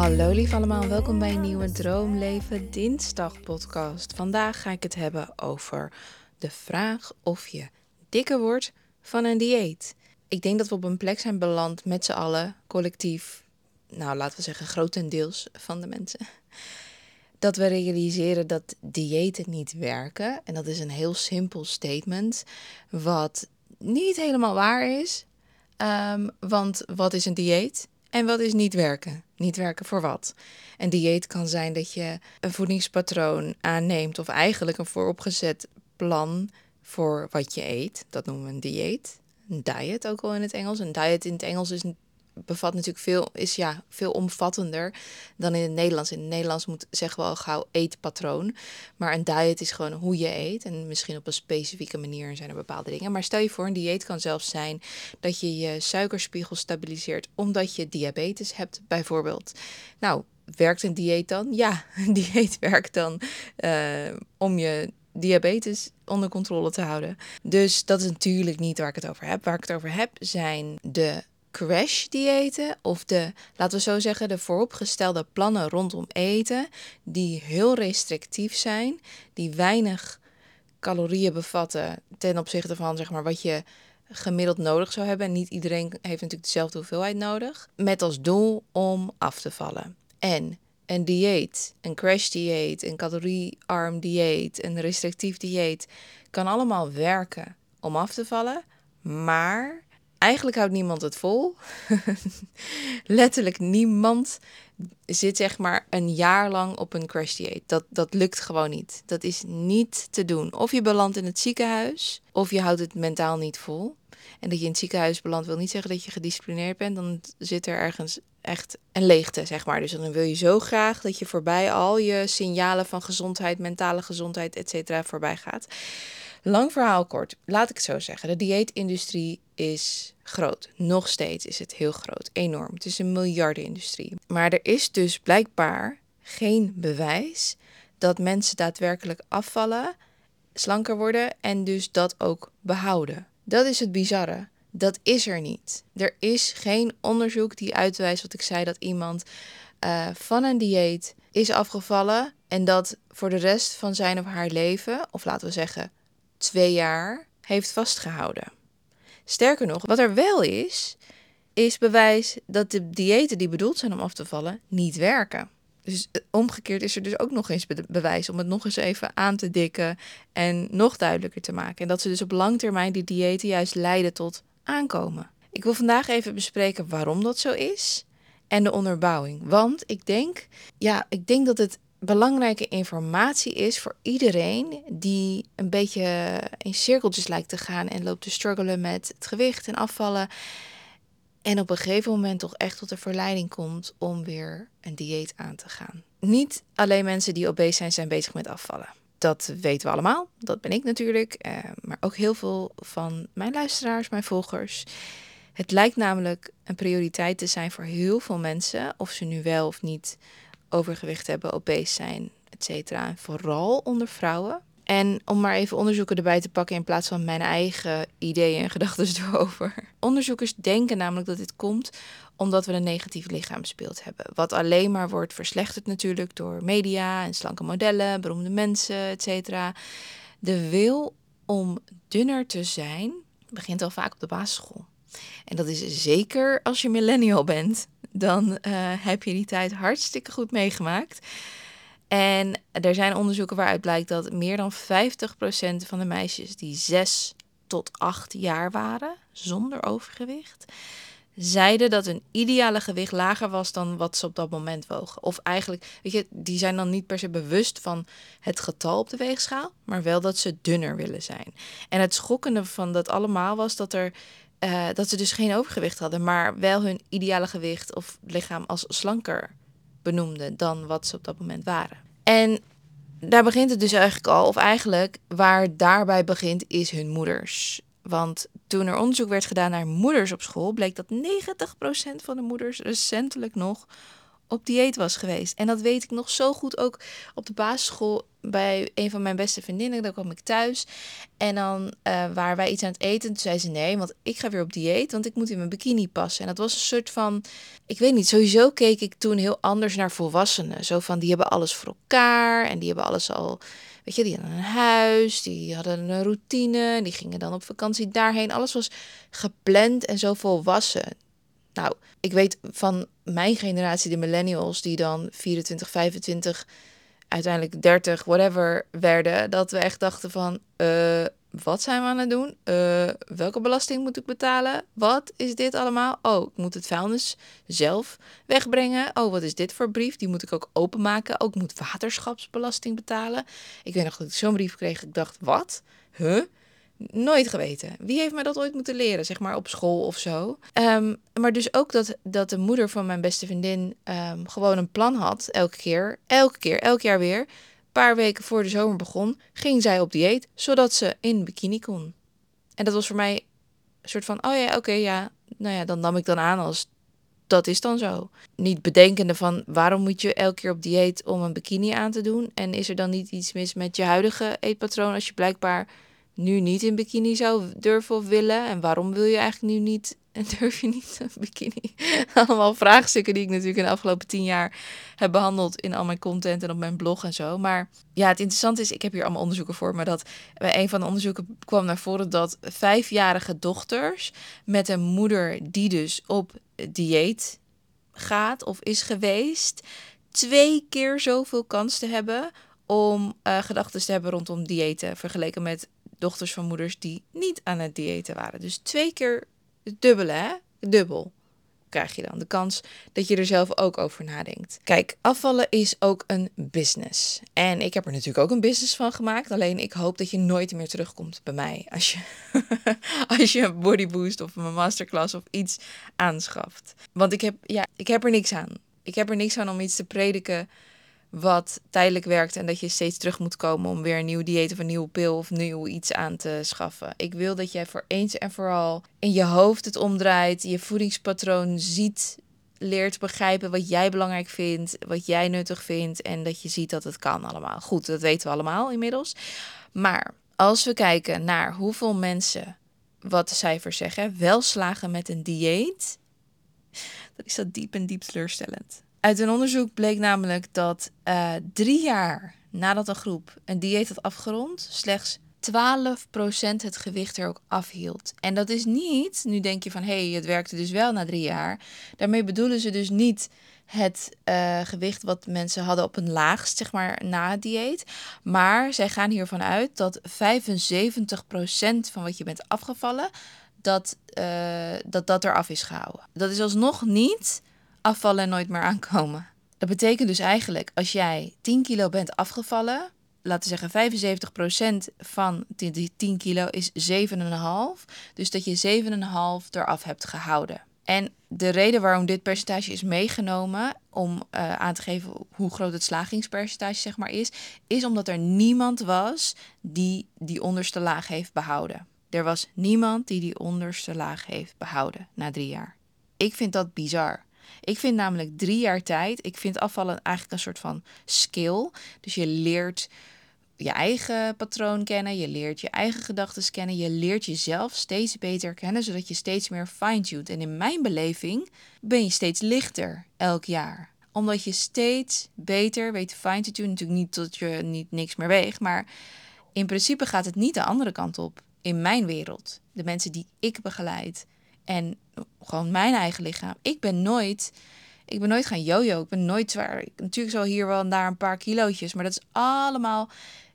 Hallo lief allemaal, welkom bij een nieuwe Droomleven Dinsdag podcast. Vandaag ga ik het hebben over de vraag of je dikker wordt van een dieet. Ik denk dat we op een plek zijn beland met z'n allen, collectief, nou laten we zeggen grotendeels van de mensen. Dat we realiseren dat diëten niet werken. En dat is een heel simpel statement, wat niet helemaal waar is. Ehm, want wat is een dieet? En wat is niet werken? Niet werken voor wat? Een dieet kan zijn dat je een voedingspatroon aanneemt, of eigenlijk een vooropgezet plan voor wat je eet. Dat noemen we een dieet. Een diet ook wel in het Engels. Een diet in het Engels is bevat natuurlijk veel, is ja, veel omvattender dan in het Nederlands. In het Nederlands moet, zeggen we gauw eetpatroon. Maar een diet is gewoon hoe je eet. En misschien op een specifieke manier zijn er bepaalde dingen. Maar stel je voor, een dieet kan zelfs zijn dat je je suikerspiegel stabiliseert omdat je diabetes hebt, bijvoorbeeld. Nou, werkt een dieet dan? Ja, een dieet werkt dan uh, om je diabetes onder controle te houden. Dus dat is natuurlijk niet waar ik het over heb. Waar ik het over heb zijn de crash-diëten of de, laten we zo zeggen, de vooropgestelde plannen rondom eten, die heel restrictief zijn, die weinig calorieën bevatten ten opzichte van zeg maar, wat je gemiddeld nodig zou hebben. En niet iedereen heeft natuurlijk dezelfde hoeveelheid nodig. Met als doel om af te vallen. En een dieet, een crash-dieet, een caloriearm dieet, een restrictief dieet, kan allemaal werken om af te vallen. Maar eigenlijk houdt niemand het vol. Letterlijk niemand zit zeg maar een jaar lang op een crash dieet. Dat, dat lukt gewoon niet. Dat is niet te doen. Of je belandt in het ziekenhuis, of je houdt het mentaal niet vol. En dat je in het ziekenhuis belandt wil niet zeggen dat je gedisciplineerd bent. Dan zit er ergens echt een leegte, zeg maar. Dus dan wil je zo graag dat je voorbij al je signalen van gezondheid, mentale gezondheid, et cetera, voorbij gaat. Lang verhaal kort, laat ik het zo zeggen. De dieetindustrie is groot. Nog steeds is het heel groot, enorm. Het is een miljardenindustrie. Maar er is dus blijkbaar geen bewijs dat mensen daadwerkelijk afvallen, slanker worden en dus dat ook behouden. Dat is het bizarre. Dat is er niet. Er is geen onderzoek die uitwijst wat ik zei dat iemand uh, van een dieet is afgevallen en dat voor de rest van zijn of haar leven, of laten we zeggen twee jaar heeft vastgehouden. Sterker nog, wat er wel is, is bewijs dat de diëten die bedoeld zijn om af te vallen niet werken. Dus eh, omgekeerd is er dus ook nog eens bewijs om het nog eens even aan te dikken en nog duidelijker te maken. En dat ze dus op lang termijn die diëten juist leiden tot aankomen. Ik wil vandaag even bespreken waarom dat zo is en de onderbouwing. Want ik denk, ja, ik denk dat het belangrijke informatie is voor iedereen die een beetje in cirkeltjes lijkt te gaan en loopt te struggelen met het gewicht en afvallen. En op een gegeven moment toch echt tot de verleiding komt om weer een dieet aan te gaan. Niet alleen mensen die obese zijn, zijn bezig met afvallen. Dat weten we allemaal. Dat ben ik natuurlijk. Eh, maar ook heel veel van mijn luisteraars, mijn volgers. Het lijkt namelijk een prioriteit te zijn voor heel veel mensen, of ze nu wel of niet overgewicht hebben, obese zijn, et cetera. Vooral onder vrouwen. En om maar even onderzoeken erbij te pakken in plaats van mijn eigen ideeën en gedachten erover. Onderzoekers denken namelijk dat dit komt omdat we een negatief lichaamsbeeld hebben. Wat alleen maar wordt verslechterd natuurlijk door media en slanke modellen, beroemde mensen, et cetera. De wil om dunner te zijn begint al vaak op de basisschool. En dat is zeker als je millennial bent dan eh, heb je die tijd hartstikke goed meegemaakt. En er zijn onderzoeken waaruit blijkt dat meer dan 50% van de meisjes die 6 tot 8 jaar waren, zonder overgewicht, zeiden dat hun ideale gewicht lager was dan wat ze op dat moment wogen. Of eigenlijk, weet je, die zijn dan niet per se bewust van het getal op de weegschaal, maar wel dat ze dunner willen zijn. En het schokkende van dat allemaal was dat er uh, dat ze dus geen overgewicht hadden, maar wel hun ideale gewicht of lichaam als slanker benoemden dan wat ze op dat moment waren. En daar begint het dus eigenlijk al, of eigenlijk waar daarbij begint, is hun moeders. Want toen er onderzoek werd gedaan naar moeders op school, bleek dat 90% van de moeders recentelijk nog op dieet was geweest. En dat weet ik nog zo goed ook op de basisschool bij een van mijn beste vriendinnen. Dan kwam ik thuis en dan uh, waren wij iets aan het eten. Toen zei ze nee, want ik ga weer op dieet, want ik moet in mijn bikini passen. En dat was een soort van, ik weet niet, sowieso keek ik toen heel anders naar volwassenen. Zo van, die hebben alles voor elkaar en die hebben alles al... Weet je, die hadden een huis, die hadden een routine, die gingen dan op vakantie daarheen. Alles was gepland en zo volwassen. Nou, ik weet van mijn generatie, de millennials, die dan 24, 25, uiteindelijk 30, whatever werden, dat we echt dachten van, uh, wat zijn we aan het doen? Uh, welke belasting moet ik betalen? Wat is dit allemaal? Oh, ik moet het vuilnis zelf wegbrengen. Oh, wat is dit voor brief? Die moet ik ook openmaken. Ook moet waterschapsbelasting betalen. Ik weet nog dat ik zo'n brief kreeg. Ik dacht, wat? Huh? Nooit geweten. Wie heeft mij dat ooit moeten leren, zeg maar op school of zo? Um, maar dus ook dat, dat de moeder van mijn beste vriendin um, gewoon een plan had, elke keer, elke keer, elk jaar weer. Een paar weken voor de zomer begon, ging zij op dieet, zodat ze in bikini kon. En dat was voor mij een soort van, oh ja, oké, ja, nou ja, dan nam ik dan aan als dat is dan zo. Niet bedenkende van waarom moet je elke keer op dieet om een bikini aan te doen? En is er dan niet iets mis met je huidige eetpatroon als je blijkbaar nu niet in bikini zou durven of willen? En waarom wil je eigenlijk nu niet en durf je niet een bikini? Allemaal vraagstukken die ik natuurlijk in de afgelopen tien jaar heb behandeld in al mijn content en op mijn blog en zo. Maar ja, het interessante is, ik heb hier allemaal onderzoeken voor, maar dat bij een van de onderzoeken kwam naar voren dat vijfjarige dochters met een moeder die dus op dieet gaat of is geweest, twee keer zoveel kans te hebben om uh, gedachten te hebben rondom diëten vergeleken met dochters van moeders die niet aan het diëten waren. Dus twee keer dubbele, hè? Dubbel krijg je dan de kans dat je er zelf ook over nadenkt. Kijk, afvallen is ook een business. En ik heb er natuurlijk ook een business van gemaakt. Alleen ik hoop dat je nooit meer terugkomt bij mij als je, als je een bodyboost of een masterclass of iets aanschaft. Want ik heb, ja, ik heb er niks aan. Ik heb er niks aan om iets te prediken wat tijdelijk werkt en dat je steeds terug moet komen om weer een nieuw dieet of een nieuwe pil of nieuw iets aan te schaffen. Ik wil dat jij voor eens en vooral in je hoofd het omdraait, je voedingspatroon ziet, leert begrijpen wat jij belangrijk vindt, wat jij nuttig vindt en dat je ziet dat het kan allemaal. Goed, dat weten we allemaal inmiddels. Maar als we kijken naar hoeveel mensen, wat de cijfers zeggen, wel slagen met een dieet, dan is dat diep en diep teleurstellend. Uit een onderzoek bleek namelijk dat uh, drie jaar nadat een groep een dieet had afgerond, slechts 12% het gewicht er ook afhield. En dat is niet, nu denk je van hé, hey, het werkte dus wel na drie jaar. Daarmee bedoelen ze dus niet het uh, gewicht wat mensen hadden op een laagst, zeg maar, na het dieet. Maar zij gaan hiervan uit dat 75% van wat je bent afgevallen, dat, uh, dat dat eraf is gehouden. Dat is alsnog niet afvallen en nooit meer aankomen. Dat betekent dus eigenlijk, als jij 10 kilo bent afgevallen, laten we zeggen 75% van die 10 kilo is 7,5. Dus dat je 7,5 eraf hebt gehouden. En de reden waarom dit percentage is meegenomen, om uh, aan te geven hoe groot het slagingspercentage zeg maar is, is omdat er niemand was die die onderste laag heeft behouden. Er was niemand die die onderste laag heeft behouden na drie jaar. Ik vind dat bizar. Ik vind namelijk drie jaar tijd, ik vind afvallen eigenlijk een soort van skill. Dus je leert je eigen patroon kennen, je leert je eigen gedachten kennen, je leert jezelf steeds beter kennen, zodat je steeds meer fine-tuned. En in mijn beleving ben je steeds lichter elk jaar omdat je steeds beter weet fine te doen. Natuurlijk niet tot je niet niks meer weegt. Maar in principe gaat het niet de andere kant op. In mijn wereld. De mensen die ik begeleid. En gewoon mijn eigen lichaam. Ik ben nooit, ik ben nooit gaan jojo. Ik ben nooit zwaar. Natuurlijk zo hier wel en daar een paar kilootjes, maar dat is allemaal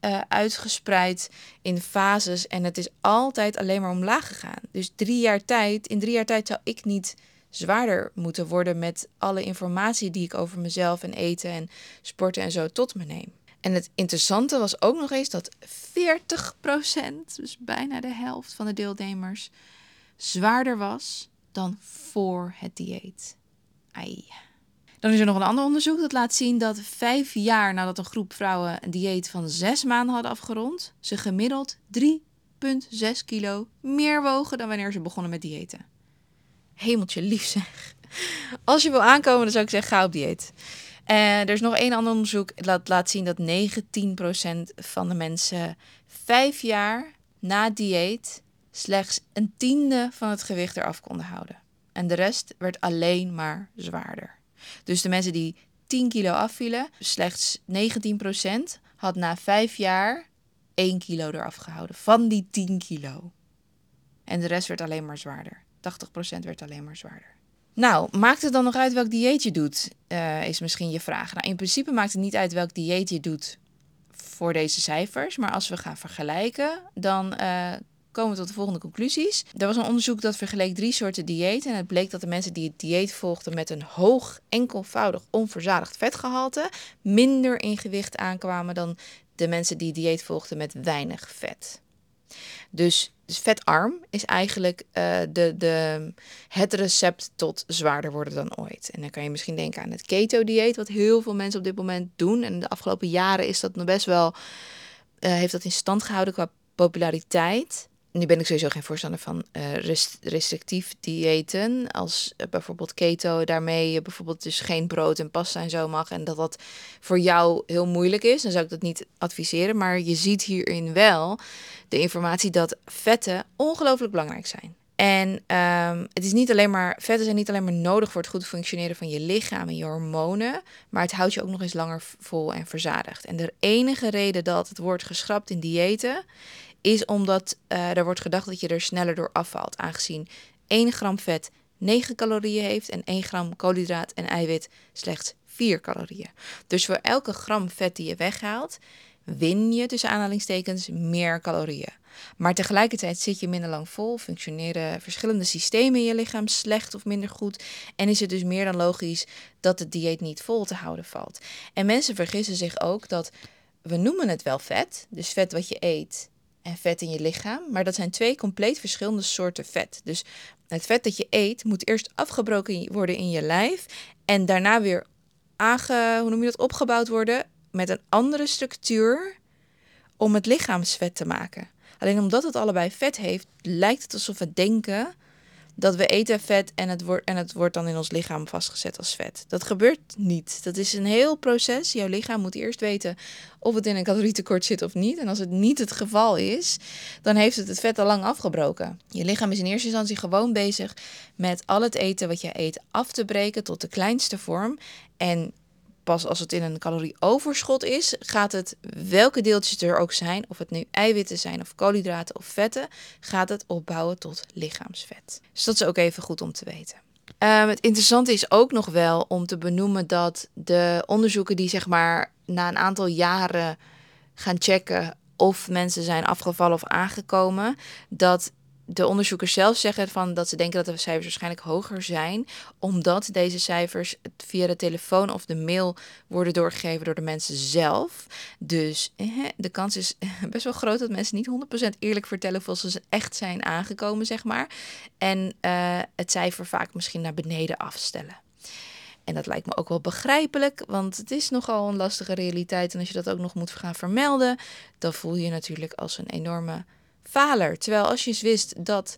uh, uitgespreid in fases en het is altijd alleen maar omlaag gegaan. Dus drie jaar tijd, in drie jaar tijd zou ik niet zwaarder moeten worden met alle informatie die ik over mezelf en eten en sporten en zo tot me neem. En het interessante was ook nog eens dat 40%, dus bijna de helft van de deelnemers, zwaarder was dan voor het dieet. Ai. Dan is er nog een ander onderzoek dat laat zien dat vijf jaar nadat een groep vrouwen een dieet van zes maanden hadden afgerond, ze gemiddeld 3,6 kilo meer wogen dan wanneer ze begonnen met diëten. Hemeltje lief zeg. Als je wil aankomen, dan zou ik zeggen, ga op dieet. En er is nog één ander onderzoek dat laat zien dat 19% van de mensen vijf jaar na dieet slechts een tiende van het gewicht eraf konden houden. En de rest werd alleen maar zwaarder. Dus de mensen die 10 kilo afvielen, slechts 19% had na vijf jaar 1 kilo eraf gehouden. Van die 10 kilo. En de rest werd alleen maar zwaarder. 80% werd alleen maar zwaarder. Nou, maakt het dan nog uit welk dieet je doet? Uh, is misschien je vraag. Nou, in principe maakt het niet uit welk dieet je doet voor deze cijfers. Maar als we gaan vergelijken, dan uh, komen we tot de volgende conclusies. Er was een onderzoek dat vergeleek drie soorten dieet. En het bleek dat de mensen die het dieet volgden met een hoog, enkelvoudig, onverzadigd vetgehalte, minder in gewicht aankwamen dan de mensen die het dieet volgden met weinig vet. Dus, vetarm is eigenlijk uh, de, de, het recept tot zwaarder worden dan ooit. En dan kan je misschien denken aan het keto-dieet, wat heel veel mensen op dit moment doen. En de afgelopen jaren is dat nog best wel, uh, heeft dat in stand gehouden qua populariteit nu ben ik sowieso geen voorstander van uh, restrictief diëten. Als uh, bijvoorbeeld keto, daarmee je bijvoorbeeld dus geen brood en pasta en zo mag. En dat dat voor jou heel moeilijk is, dan zou ik dat niet adviseren. Maar je ziet hierin wel de informatie dat vetten ongelooflijk belangrijk zijn. En um, het is niet alleen maar, vetten zijn niet alleen maar nodig voor het goed functioneren van je lichaam en je hormonen, maar het houdt je ook nog eens langer vol en verzadigd. En de enige reden dat het wordt geschrapt in diëten is omdat uh, er wordt gedacht dat je er sneller door afvalt, aangezien 1 gram vet 9 calorieën heeft en 1 gram koolhydraat en eiwit slechts 4 calorieën. Dus voor elke gram vet die je weghaalt, win je tussen aanhalingstekens meer calorieën. Maar tegelijkertijd zit je minder lang vol, functioneren verschillende systemen in je lichaam slecht of minder goed. En is het dus meer dan logisch dat het dieet niet vol te houden valt. En mensen vergissen zich ook dat we noemen het wel vet, dus vet wat je eet en vet in je lichaam. Maar dat zijn twee compleet verschillende soorten vet. Dus het vet dat je eet moet eerst afgebroken worden in je lijf. En daarna weer aange, hoe noem je dat, opgebouwd worden met een andere structuur om het lichaamsvet te maken. Alleen omdat het allebei vet heeft, lijkt het alsof we denken dat we eten vet en het, wordt, en het wordt dan in ons lichaam vastgezet als vet. Dat gebeurt niet. Dat is een heel proces. Jouw lichaam moet eerst weten of het in een calorietekort zit of niet. En als het niet het geval is, dan heeft het het vet al lang afgebroken. Je lichaam is in eerste instantie gewoon bezig met al het eten wat je eet af te breken tot de kleinste vorm. En pas als het in een calorieoverschot is, gaat het, welke deeltjes er ook zijn, of het nu eiwitten zijn of koolhydraten of vetten, gaat het opbouwen tot lichaamsvet. Dus dat is ook even goed om te weten. Um, het interessante is ook nog wel om te benoemen dat de onderzoeken die zeg maar na een aantal jaren gaan checken of mensen zijn afgevallen of aangekomen, dat de onderzoekers zelf zeggen van dat ze denken dat de cijfers waarschijnlijk hoger zijn, omdat deze cijfers via de telefoon of de mail worden doorgegeven door de mensen zelf. Dus de kans is best wel groot dat mensen niet 100% eerlijk vertellen of ze echt zijn aangekomen, zeg maar. En uh, het cijfer vaak misschien naar beneden afstellen. En dat lijkt me ook wel begrijpelijk, want het is nogal een lastige realiteit. En als je dat ook nog moet gaan vermelden, dan voel je je natuurlijk als een enorme faler. Terwijl als je eens wist dat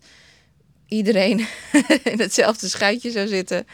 iedereen in hetzelfde schuitje zou zitten,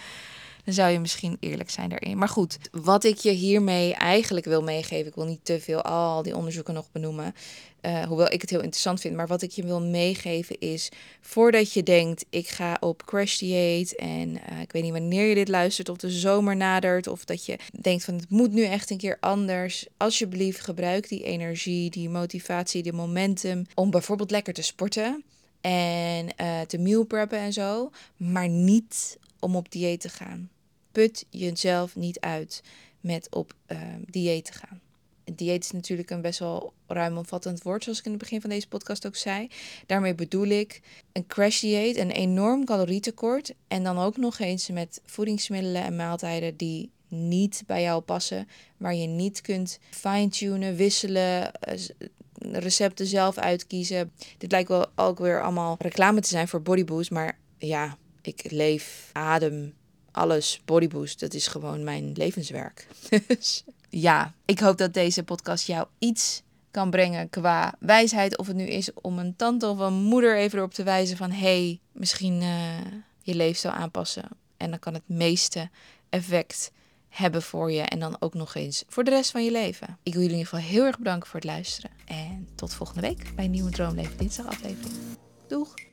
dan zou je misschien eerlijk zijn daarin. Maar goed, wat ik je hiermee eigenlijk wil meegeven, ik wil niet te veel al die onderzoeken nog benoemen, uh, hoewel ik het heel interessant vind, maar wat ik je wil meegeven is, voordat je denkt, ik ga op crash dieet en uh, ik weet niet wanneer je dit luistert, of de zomer nadert, of dat je denkt van het moet nu echt een keer anders, alsjeblieft gebruik die energie, die motivatie, die momentum om bijvoorbeeld lekker te sporten en uh, te meal preppen en zo, maar niet om op dieet te gaan put jezelf niet uit met op uh, dieet te gaan. Dieet is natuurlijk een best wel ruimomvattend woord, zoals ik in het begin van deze podcast ook zei. Daarmee bedoel ik een crash dieet, een enorm calorietekort. En dan ook nog eens met voedingsmiddelen en maaltijden die niet bij jou passen. Waar je niet kunt fine-tunen, wisselen, eh, recepten zelf uitkiezen. Dit lijkt wel ook weer allemaal reclame te zijn voor Bodyboost. Maar ja, ik leef, adem alles bodyboost, dat is gewoon mijn levenswerk. dus ja, ik hoop dat deze podcast jou iets kan brengen qua wijsheid. Of het nu is om een tante of een moeder even erop te wijzen van... hey, misschien uh, je leefstijl aanpassen. En dan kan het meeste effect hebben voor je en dan ook nog eens voor de rest van je leven. Ik wil jullie in ieder geval heel erg bedanken voor het luisteren. En tot volgende week bij een nieuwe Droomleven Dinsdag aflevering. Doeg!